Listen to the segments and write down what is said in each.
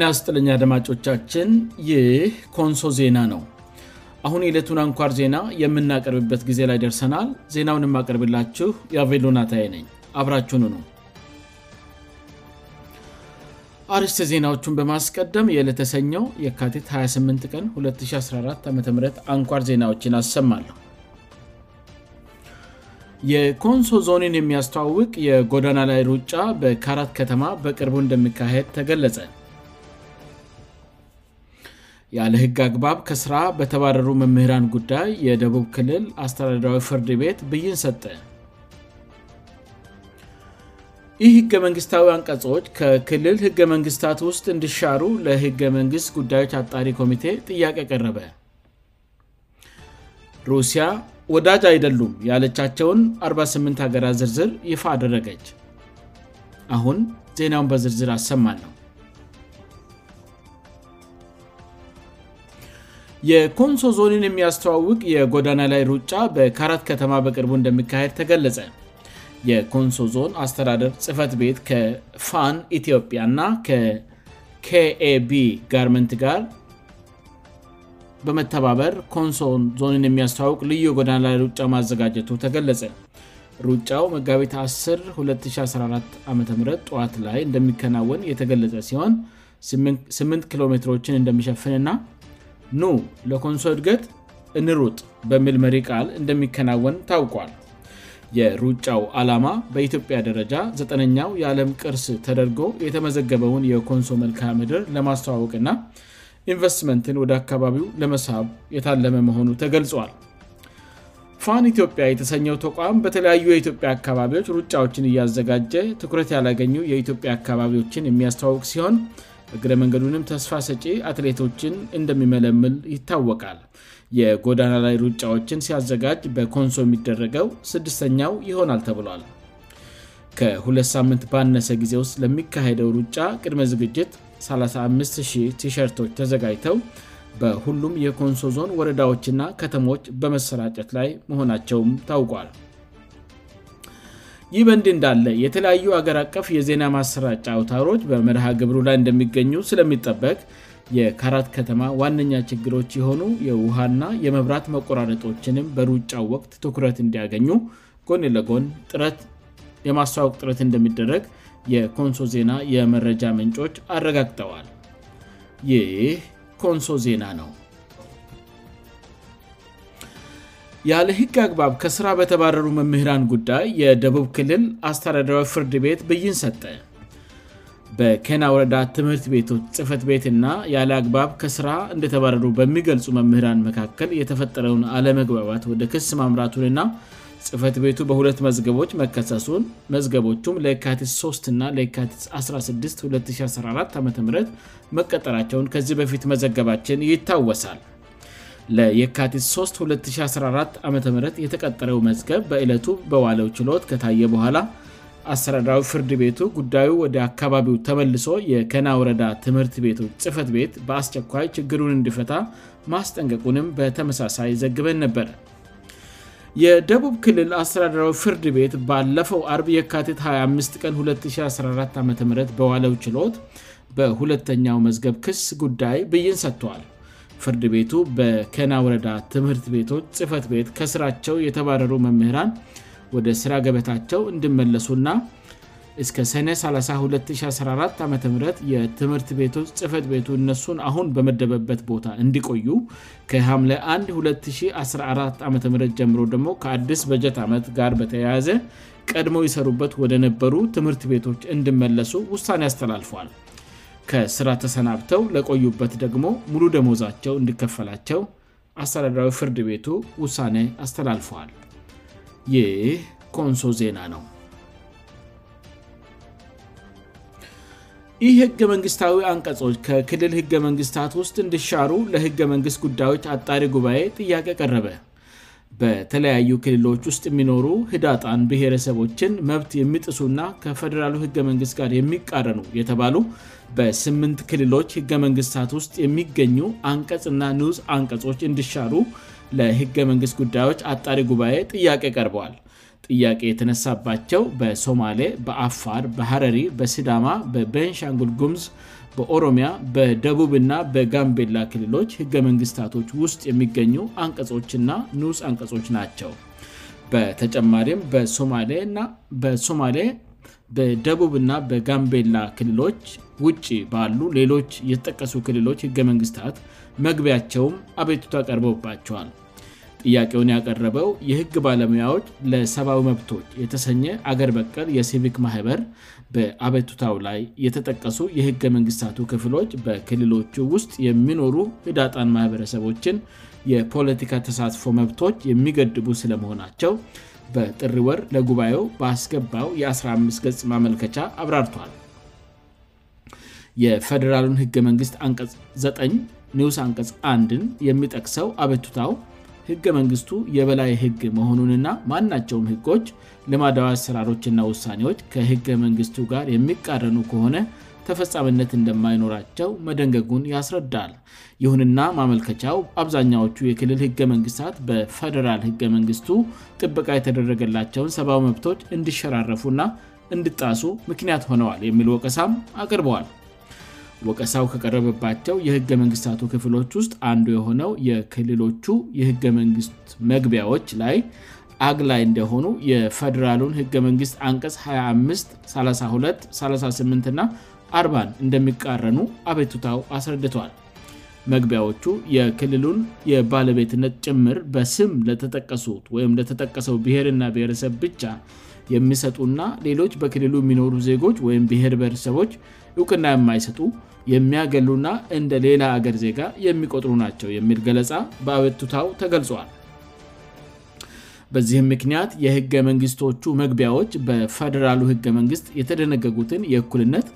ናስጥልኛ አድማጮቻችን ይህ ኮንሶ ዜና ነው አሁን የዕለቱን አንኳር ዜና የምናቀርብበት ጊዜ ላይ ደርሰናል ዜናውን የማቀርብላችሁ የቬሉናታይ ነኝ አብራችኑ ነው አርስት ዜናዎቹን በማስቀደም የለተሰኘው የካቴት 28 ቀን 214 ዓም አንኳር ዜናዎችን አሰማሉ የኮንሶ ዞንን የሚያስተዋውቅ የጎዳና ላይ ሩጫ በካራት ከተማ በቅርቡ እንደሚካሄድ ተገለጸ ያለ ህግ አግባብ ከሥራ በተባረሩ መምህራን ጉዳይ የደቡብ ክልል አስተዳድራዊ ፍርድ ቤት ብይን ሰጠ ይህ ህገመንግሥታዊ አንቀጽዎች ከክልል ህገ መንግሥታት ውስጥ እንዲሻሩ ለህገ-መንግሥት ጉዳዮች አጣሪ ኮሚቴ ጥያቄ ቀረበ ሩሲያ ወዳጅ አይደሉም ያለቻቸውን 48 ሀገራ ዝርዝር ይፋ አደረገች አሁን ዜናውን በዝርዝር አሰማ ነሁ የኮንሶ ዞንን የሚያስተዋውቅ የጎዳና ላይ ሩጫ በካራት ከተማ በቅርቡ እንደሚካሄድ ተገለጸ የኮንሶ ዞን አስተዳደር ጽፈት ቤት ከፋን ኢትዮጵያና ከkኤb ጋርመንት ጋር በመተባበር ኮንሶ ዞንን የሚያስተዋውቅ ልዩ የጎዳና ላይ ሩጫ ማዘጋጀቱ ተገለጸ ሩጫው መጋቢት 10214 ዓም ጠዋት ላይ እንደሚከናወን የተገለጸ ሲሆን 8 ኪሎሜትሮችን እንደሚሸፍንና ኑ ለኮንሶ እድገጥ እንሩጥ በሚል መሪ ቃል እንደሚከናወን ታውቋል የሩጫው ዓላማ በኢትዮጵያ ደረጃ 9ነኛው የዓለም ቅርስ ተደርጎ የተመዘገበውን የኮንሶ መልክ ምድር ለማስተዋወቅና ኢንቨስትመንትን ወደ አካባቢው ለመሳብ የታለመ መሆኑ ተገልጿል ፋን ኢትዮጵያ የተሰኘው ተቋም በተለያዩ የኢትዮጵያ አካባቢዎች ሩጫዎችን እያዘጋጀ ትኩረት ያላገኙ የኢትዮጵያ አካባቢዎችን የሚያስተዋውቅ ሲሆን እግረ መንገድ ንም ተስፋ ሰጪ አትሌቶችን እንደሚመለምል ይታወቃል የጎዳና ላይ ሩጫዎችን ሲያዘጋጅ በኮንሶ የሚደረገው ስተኛው ይሆናል ተብሏል ከሁለት ሳምንት ባነሰ ጊዜ ውስጥ ለሚካሄደው ሩጫ ቅድመ ዝግጅት 350 ቲሸርቶች ተዘጋጅተው በሁሉም የኮንሶ ዞን ወረዳዎችና ከተሞዎች በመሰራጨት ላይ መሆናቸውም ታውቋል ይህ በእንድህ እንዳለ የተለያዩ አገር አቀፍ የዜና ማሰራጫ አውታሮች በምርሃ ግብሩ ላይ እንደሚገኙ ስለሚጠበቅ የካራት ከተማ ዋነኛ ችግሮች የሆኑ የውሃና የመብራት መቆራረጦችንም በሩጫው ወቅት ትኩረት እንዲያገኙ ጎን ለጎን ትየማተዋወቅ ጥረት እንደሚደረግ የኮንሶ ዜና የመረጃ ምንጮች አረጋግጠዋል ይህ ኮንሶ ዜና ነው ያለ ህግ አግባብ ከሥራ በተባረሩ መምህራን ጉዳይ የደቡብ ክልል አስተዳድራዊ ፍርድ ቤት ብይን ሰጠ በኬና ወረዳ ትምህርት ቤቶች ጽፈት ቤትእና ያለ አግባብ ከሥራ እንደተባረሩ በሚገልጹ መምህራን መካከል የተፈጠረውን አለመግባባት ወደ ክስ ማምራቱንና ጽፈት ቤቱ በሁለት መዝገቦች መከሰሱን መዝገቦቹም ለካቲስ 3 እና ለካቲስ 162014 ዓ መቀጠራቸውን ከዚህ በፊት መዘገባችን ይታወሳል ለየካቲት 3 214 ዓም የተቀጠረው መዝገብ በዕለቱ በዋለው ችሎት ከታየ በኋላ አስተዳድራዊ ፍርድ ቤቱ ጉዳዩ ወደ አካባቢው ተመልሶ የከና ወረዳ ትምህርት ቤቱ ጽፈት ቤት በአስቸኳይ ችግሩን እንዲፈታ ማስጠንቀቁንም በተመሳሳይ ዘግበን ነበር የደቡብ ክልል አስተዳድራዊ ፍርድ ቤት ባለፈው አርብ የካቲት 25 ቀን 214 ዓም በዋለው ችሎት በሁለተኛው መዝገብ ክስ ጉዳይ ብይን ሰጥቷዋል ፍርድ ቤቱ በከና ወረዳ ትምህርት ቤቶች ጽፈት ቤት ከስራቸው የተባረሩ መምህራን ወደ ስራ ገበታቸው እንድመለሱ እና እስከ ሰነ3214 ዓም የትምህርት ቤቶች ጽፈት ቤቱ እነሱን አሁን በመደበበት ቦታ እንዲቆዩ ከሐም 1 214 ዓ ም ጀምሮ ደግሞ ከአዲስ በጀት ዓመት ጋር በተያያዘ ቀድሞው ይሰሩበት ወደነበሩ ትምህርት ቤቶች እንድመለሱ ውሳኔ ያስተላልፏል ከስራ ተሰናብተው ለቆዩበት ደግሞ ሙሉ ደመዛቸው እንዲከፈላቸው አስተዳድራዊ ፍርድ ቤቱ ውሳኔ አስተላልፈዋል ይህ ኮንሶ ዜና ነው ይህ ህገ መንግሥታዊ አንቀጾች ከክልል ህገ መንግስታት ውስጥ እንድሻሩ ለህገ መንግሥት ጉዳዮች አጣሪ ጉባኤ ጥያቄ ቀረበ በተለያዩ ክልሎች ውስጥ የሚኖሩ ህዳጣን ብሔረሰቦችን መብት የሚጥሱና ከፈዴራሉ ህገ መንግስት ጋር የሚቃረኑ የተባሉ በ8ምንት ክልሎች ህገ መንግሥታት ውስጥ የሚገኙ አንቀጽና ንዑስ አንቀጾች እንዲሻሩ ለህገ-መንግሥት ጉዳዮች አጣሪ ጉባኤ ጥያቄ ቀርበዋል ጥያቄ የተነሳባቸው በሶማሌ በአፋር በሀረሪ በስዳማ በቤንሻንጉል ጉምዝ በኦሮሚያ በደቡብና በጋምቤላ ክልሎች ህገመንግስታቶች ውስጥ የሚገኙ አንቀጾች ና ንዑስ አንቀጾች ናቸው በተጨማሪም በሶማሌ በደቡብና በጋምቤላ ክልሎች ውጭ ባሉ ሌሎች የተጠቀሱ ክልሎች ህገ መንግስታት መግቢያቸውም አቤቱቷ ያቀርበባቸዋል ጥያቄውን ያቀረበው የህግ ባለሙያዎች ለሰብዊ መብቶች የተሰኘ አገር በቀር የሲቪክ ማኅበር በአቤቱታው ላይ የተጠቀሱ የህገ መንግሥታቱ ክፍሎች በክልሎቹ ውስጥ የሚኖሩ ሂዳጣን ማኅበረሰቦችን የፖለቲካ ተሳትፎ መብቶች የሚገድቡ ስለመሆናቸው በጥር ወር ለጉባኤው በአስገባው የ15 ገጽ ማመልከቻ አብራርቷል የፌደራሉን ህገ-መንግሥት አንቀጽ 9 ኒውስ አንቀጽ 1 የሚጠቅሰው አቤቱታው ህገ መንግስቱ የበላይ ህግ መሆኑንና ማናቸውም ህጎች ልማዳዊ አሰራሮችና ውሳኔዎች ከህገ መንግስቱ ጋር የሚቃረኑ ከሆነ ተፈፃምነት እንደማይኖራቸው መደንገጉን ያስረዳል ይሁንና ማመልከቻው አብዛኛዎቹ የክልል ህገ መንግስታት በፈደራል ህገ መንግስቱ ጥበቃ የተደረገላቸውን ሰብአዊ መብቶች እንድሸራረፉና እንድጣሱ ምክንያት ሆነዋል የሚል ወቀሳም አቅርበዋል ወቀሳው ከቀረበባቸው የህገ መንግስታቱ ክፍሎች ውስጥ አንዱ የሆነው የክልሎቹ የህገ መንግስት መግቢያዎች ላይ አግላይ እንደሆኑ የፈደራሉን ህገ መንግሥት አንቀስ 253238እና 4 እንደሚቃረኑ አቤቱታው አስረድቷል መግቢያዎቹ የክልሉን የባለቤትነት ጭምር በስም ለተጠቀሱት ወይም ለተጠቀሰው ብሔርና ብሔረሰብ ብቻ የሚሰጡእና ሌሎች በክልሉ የሚኖሩ ዜጎች ወይም ብሔር ብሔረሰቦች እውቅና የማይሰጡ የሚያገሉና እንደ ሌላ አገር ዜጋ የሚቆጥሩ ናቸው የሚል ገለጻ በአበቱታው ተገልጿዋል በዚህም ምክንያት የህገመንግስቶቹ መግቢያዎች በፈደራሉ ህገ መንግስት የተደነገጉትን የእኩልነት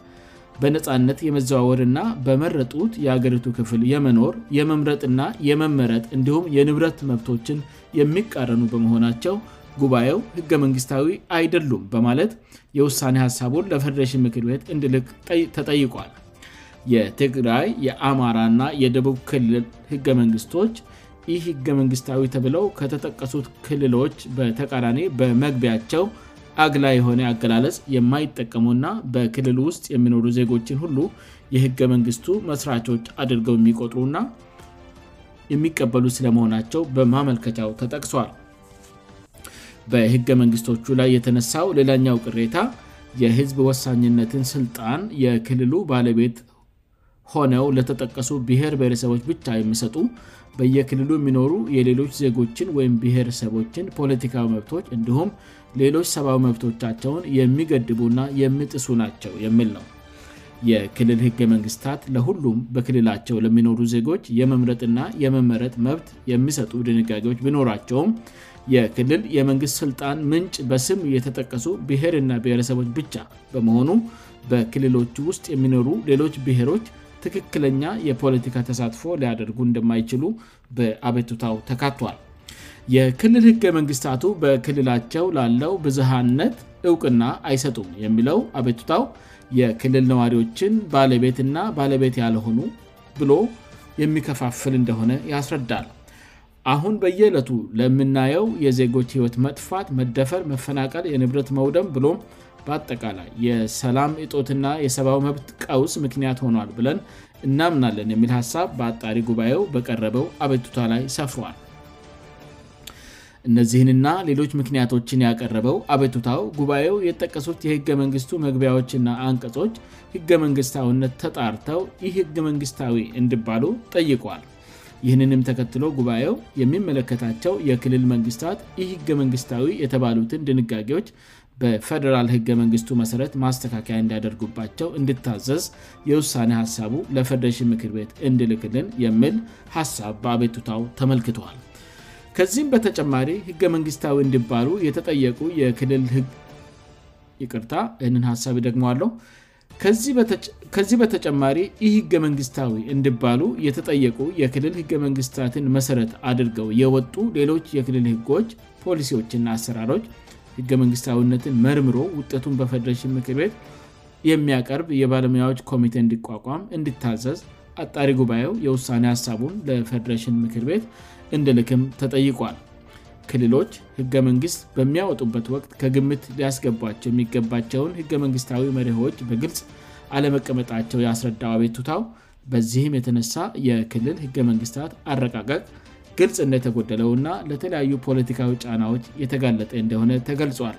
በነፃነት የመዘዋወርእና በመረጡት የአገሪቱ ክፍል የመኖር የመምረጥና የመመረጥ እንዲሁም የንብረት መብቶችን የሚቃረኑ በመሆናቸው ጉባኤው ህገመንግስታዊ አይደሉም በማለት የውሳኔ ሀሳቡን ለፈደረሽን ምክር ቤት እንድልክ ተጠይቋል የትግራይ የአማራና የደቡብ ክልል ህገ-መንግስቶች ይህ ህገመንግስታዊ ተብለው ከተጠቀሱት ክልሎች በተቃዳኔ በመግቢያቸው አግላ የሆነ አገላለጽ የማይጠቀሙና በክልል ውስጥ የሚኖሩ ዜጎችን ሁሉ የህገ መንግስቱ መስራቾች አድርገው የሚቆጥሩእና የሚቀበሉ ስለመሆናቸው በማመልከቻው ተጠቅሷል በህገ-መንግስቶቹ ላይ የተነሳው ሌላኛው ቅሬታ የህዝብ ወሳኝነትን ስልጣን የክልሉ ባለቤት ሆነው ለተጠቀሱ ብሔር ብሔረሰቦች ብቻ የሚሰጡ በየክልሉ የሚኖሩ የሌሎች ዜጎችን ወይም ብሔረሰቦችን ፖለቲካዊ መብቶች እንዲሁም ሌሎች ሰብዊ መብቶቻቸውን የሚገድቡና የሚጥሱ ናቸው የሚል ነው የክልል ህገመንግስታት ለሁሉም በክልላቸው ለሚኖሩ ዜጎች የመምረጥና የመመረጥ መብት የሚሰጡ ድንጋዎች ቢኖራቸውም የክልል የመንግስት ስልጣን ምንጭ በስም እየተጠቀሱ ብሔርና ብሔረሰቦች ብቻ በመሆኑ በክልሎቹ ውስጥ የሚኖሩ ሌሎች ብሔሮች ትክክለኛ የፖለቲካ ተሳትፎ ሊያደርጉ እንደማይችሉ በአቤቱታው ተካቷል የክልል ህገ-መንግስታቱ በክልላቸው ላለው ብዙሐነት እውቅና አይሰጡም የሚለው አቤቱታው የክልል ነዋሪዎችን ባለቤትና ባለቤት ያልሆኑ ብሎ የሚከፋፍል እንደሆነ ያስረዳሉ አሁን በየዕለቱ ለምናየው የዜጎች ህይወት መጥፋት መደፈር መፈናቀል የንብረት መውደም ብሎም በጠቃላይ የሰላም እጦትና የሰብዊ መብት ቀውስ ምክንያት ሆኗል ብለን እናምናለን የሚል ሀሳብ በአጣሪ ጉባኤው በቀረበው አቤቱታ ላይ ሰፏል እነዚህንና ሌሎች ምክንያቶችን ያቀረበው አቤቱታው ጉባኤው የጠቀሱት የህገመንግስቱ መግቢያዎችና አንቀጾች ህገመንግስታውነት ተጣርተው ይህ ህገመንግስታዊ እንድባሉ ጠይቋል ይህንንም ተከትሎ ጉባኤው የሚመለከታቸው የክልል መንግስታት ይህ ህገመንግስታዊ የተባሉትን ድንጋጌዎች በፈደራል ህገ መንግስቱ መሠረት ማስተካከያ እንዲያደርጉባቸው እንድታዘዝ የውሳኔ ሀሳቡ ለፈርደሬሽን ምክር ቤት እንድልክልን የሚል ሀሳብ በአቤቱታው ተመልክተዋል ከዚህም በተጨማሪ ህገ መንግሥታዊ እንዲባሉ የተጠየቁ የክልል ህግ ይቅርታ ይህንን ሐሳብ ደግሞ አለው ከዚህ በተጨማሪ ይህ ህገመንግስታዊ እንድባሉ የተጠየቁ የክልል ህገመንግስታትን መሰረት አድርገው የወጡ ሌሎች የክልል ህጎች ፖሊሲዎችና አሰራሮች ህገ መንግስታዊነትን መርምሮ ውጤቱን በፌዴሬሽን ምክር ቤት የሚያቀርብ የባለሙያዎች ኮሚቴ እንዲቋቋም እንድታዘዝ አጣሪ ጉባኤው የውሳኔ ሀሳቡን ለፌዴሬሽን ምክር ቤት እንድልክም ተጠይቋል ክልሎች ህገ መንግስት በሚያወጡበት ወቅት ከግምት ሊያስገባቸው የሚገባቸውን ህገ መንግስታዊ መሪሆች በግልጽ አለመቀመጣቸው የአስረዳው አቤቱታው በዚህም የተነሳ የክልል ህገመንግስታት አረቃቀቅ ግልጽነ ተጎደለው ና ለተለያዩ ፖለቲካዊ ጫናዎች የተጋለጠ እንደሆነ ተገልጿል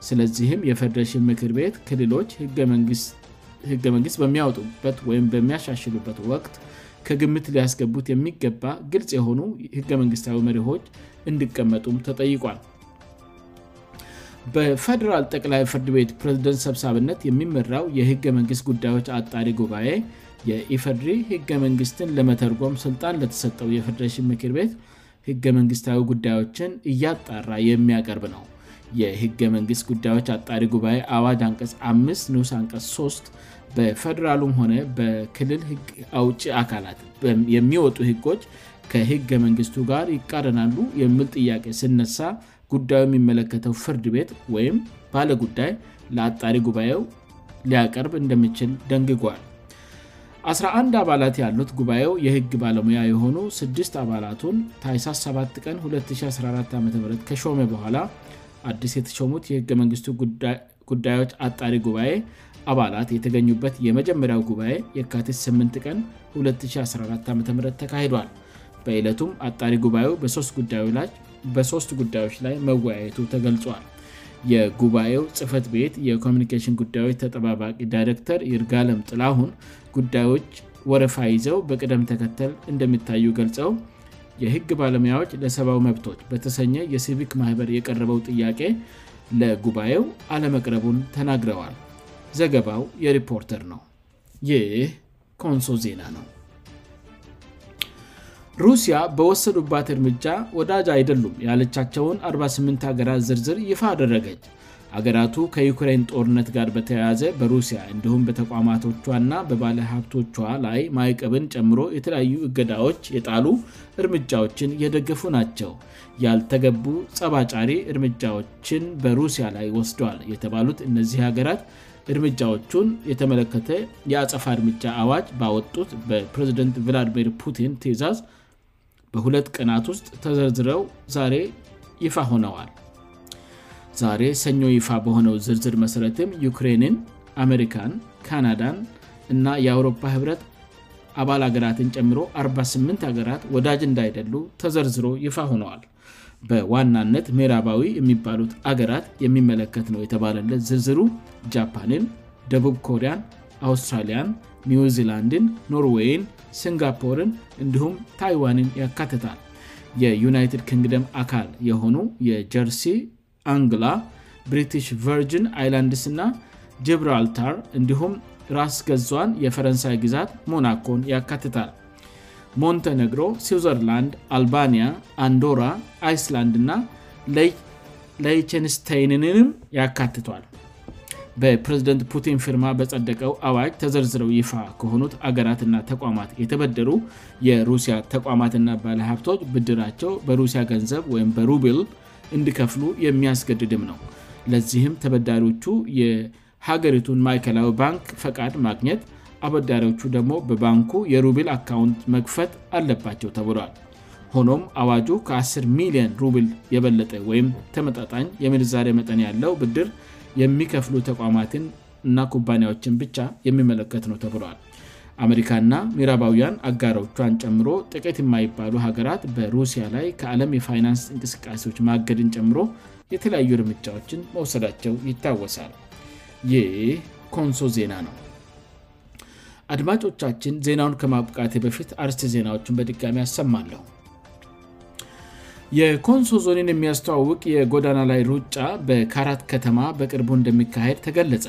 ስለዚህም የፈረሽን ምክር ቤት ክልሎች ህገ መንግስት በሚያወጡበት ወይም በሚያሻሽሉበት ወቅት ከግምት ሊያስገቡት የሚገባ ግልጽ የሆኑ ህገ መንግስታዊ መሪሆች እንድቀመጡም ተጠይቋል በፌደራል ጠቅላይ ፍርድ ቤት ፕሬዝደንት ሰብሳብነት የሚመራው የህገመንግስት ጉዳዮች አጣሪ ጉባኤ የኢፈድሪ ህገመንግስትን ለመተርጎም ስልጣን ለተሰጠው የፍድሽ ምክር ቤት ህገመንግስታዊ ጉዳዮችን እያጣራ የሚያቀርብ ነው የህገ መንግስት ጉዳዮች አጣሪ ጉባኤ አዋጅ አንቀስ 5 ንስ አንቀስ 3 በፈደራሉም ሆነ በክልል ህግ አውጭ አካላት የሚወጡ ህጎች ከህገ መንግስቱ ጋር ይቃደናሉ የምል ጥያቄ ስነሳ ጉዳዩ የሚመለከተው ፍርድ ቤት ወይም ባለጉዳይ ለአጣሪ ጉባኤው ሊያቀርብ እንደምችል ደንግጓል 11 አባላት ያሉት ጉባኤው የህግ ባለሙያ የሆኑ 6 አባላቱን ታይሳስ 7 ቀን214 ዓም ከሾመ በኋላ አዲስ የተሾሙት የህገ መንግስቱ ጉዳዮች አጣሪ ጉባኤ አባላት የተገኙበት የመጀመሪያው ጉባኤ የካቲስ 8 ቀን 2014 ዓም ተካሂዷል በዕለቱም አጣሪ ጉባኤው በሦስት ጉዳዮች ላይ መወያየቱ ተገልጿል የጉባኤው ጽፈት ቤት የኮሚኒኬሽን ጉዳዮች ተጠባባቂ ዳይረክተር ይርጋለም ጥላሁን ጉዳዮች ወረፋ ይዘው በቅደም ተከተል እንደሚታዩ ገልጸው የህግ ባለሙያዎች ለሰብዊ መብቶች በተሰኘ የሲቪክ ማህበር የቀረበው ጥያቄ ለጉባኤው አለመቅረቡን ተናግረዋል ዘገባው የሪፖርተር ነው ይህ ኮንሶ ዜና ነው ሩሲያ በወሰዱባት እርምጃ ወዳጅ አይደሉም ያለቻቸውን 48 ሀገራት ዝርዝር ይፋ አደረገች ሀገራቱ ከዩክራን ጦርነት ጋር በተያያዘ በሩሲያ እንዲሁም በተቋማቶቿ ና በባለሀብቶቿ ላይ ማይቀብን ጨምሮ የተለያዩ እገዳዎች የጣሉ እርምጃዎችን እየደገፉ ናቸው ያልተገቡ ጸባጫሪ እርምጃዎችን በሩሲያ ላይ ወስዷዋል የተባሉት እነዚህ ሀገራት እርምጃዎቹን የተመለከተ የአፀፋ እርምጃ አዋጅ ባወጡት በፕሬዝደንት ቪላድሚር ፑቲን ትዕዛዝ በሁለት ቀናት ውስጥ ተዘርዝረው ዛሬ ይፋ ሆነዋል ዛሬ ሰኞ ይፋ በሆነው ዝርዝር መሠረትም ዩክሬንን አሜሪካን ካናዳን እና የአውሮፓ ህብረት አባል አገራትን ጨምሮ 48 ሀገራት ወዳጅ እንዳይደሉ ተዘርዝሮ ይፋ ሆነዋል በዋናነት ሜራባዊ የሚባሉት አገራት የሚመለከት ነው የተባለለት ዝርዝሩ ጃፓንን ደቡብ ኮሪያን አውስትራሊያን ኒውዚላንድን ኖርዌይን ሲንጋፖርን እንዲሁም ታይዋንን ያካትታል የዩናይትድ ኪንግደም አካል የሆኑ የጀርሲ አንግላ ብሪትሽ ቨርጅን አይላንድስ እና ጅብራልታር እንዲሁም ራስ ገዟን የፈረንሳይ ግዛት ሞናኮን ያካትታል ሞንቴኔግሮ ስዘርላንድ አልባኒያ አንዶራ አይስላንድ እና ለቸንስተንንም ያካትቷል በፕሬዝደንት ፑቲን ፊርማ በጸደቀው አዋጅ ተዘርዝረው ይፋ ከሆኑት አገራትና ተቋማት የተበደሩ የሩሲያ ተቋማትና ባለሀብቶች ብድራቸው በሩሲያ ገንዘብ ወይም በሩቢል እንድከፍሉ የሚያስገድድም ነው ለዚህም ተበዳሪዎቹ የሀገሪቱን ማይከላዊ ባንክ ፈቃድ ማግኘት አበዳሪዎቹ ደግሞ በባንኩ የሩብል አካውንት መግፈት አለባቸው ተብሏል ሆኖም አዋጁ ከ10 ሚሊዮን ሩብል የበለጠ ወይም ተመጣጣኝ የምዛሪ መጠን ያለው ብድር የሚከፍሉ ተቋማትን እና ኩባንያዎችን ብቻ የሚመለከት ነው ተብሏል አሜሪካና ሚራባውያን አጋሮቿን ጨምሮ ጥቂት የማይባሉ ሀገራት በሩሲያ ላይ ከአለም የፋይናንስ እንቅስቃሴዎች ማገድን ጨምሮ የተለያዩ እርምጃዎችን መውሰዳቸው ይታወሳል ይ ኮንሶ ዜና ነው አድማጮቻችን ዜናውን ከማብቃቴ በፊት አርስቲ ዜናዎችን በድጋሚ ያሰማለሁ የኮንሶ ዞኒን የሚያስተዋውቅ የጎዳና ላይ ሩጫ በካራት ከተማ በቅርቡ እንደሚካሄድ ተገለጸ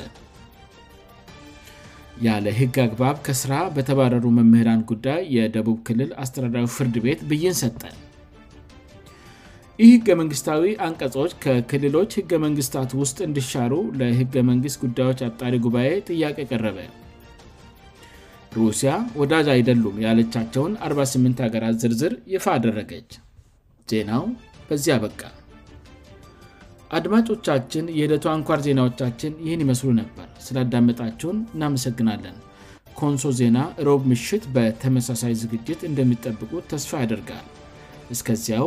ያለ ህግ አግባብ ከስራ በተባረሩ መምህራን ጉዳይ የደቡብ ክልል አስተዳዳዊ ፍርድ ቤት ብይን ሰጠ ይህ ህገ መንግስታዊ አንቀጾች ከክልሎች ህገ መንግስታት ውስጥ እንድሻሩ ለህገ መንግስት ጉዳዮች አጣሪ ጉባኤ ጥያቄ ቀረበ ሩሲያ ወዳጅ አይደሉም ያለቻቸውን 48 ሀገራት ዝርዝር ይፋ አደረገች ዜናው በዚህ አበቃ አድማጮቻችን የዕለቱ አንኳር ዜናዎቻችን ይህን ይመስሉ ነበር ስላዳመጣቸውን እናመሰግናለን ኮንሶ ዜና ሮብ ምሽት በተመሳሳይ ዝግጅት እንደሚጠብቁት ተስፋ ያደርጋል እስከዚያው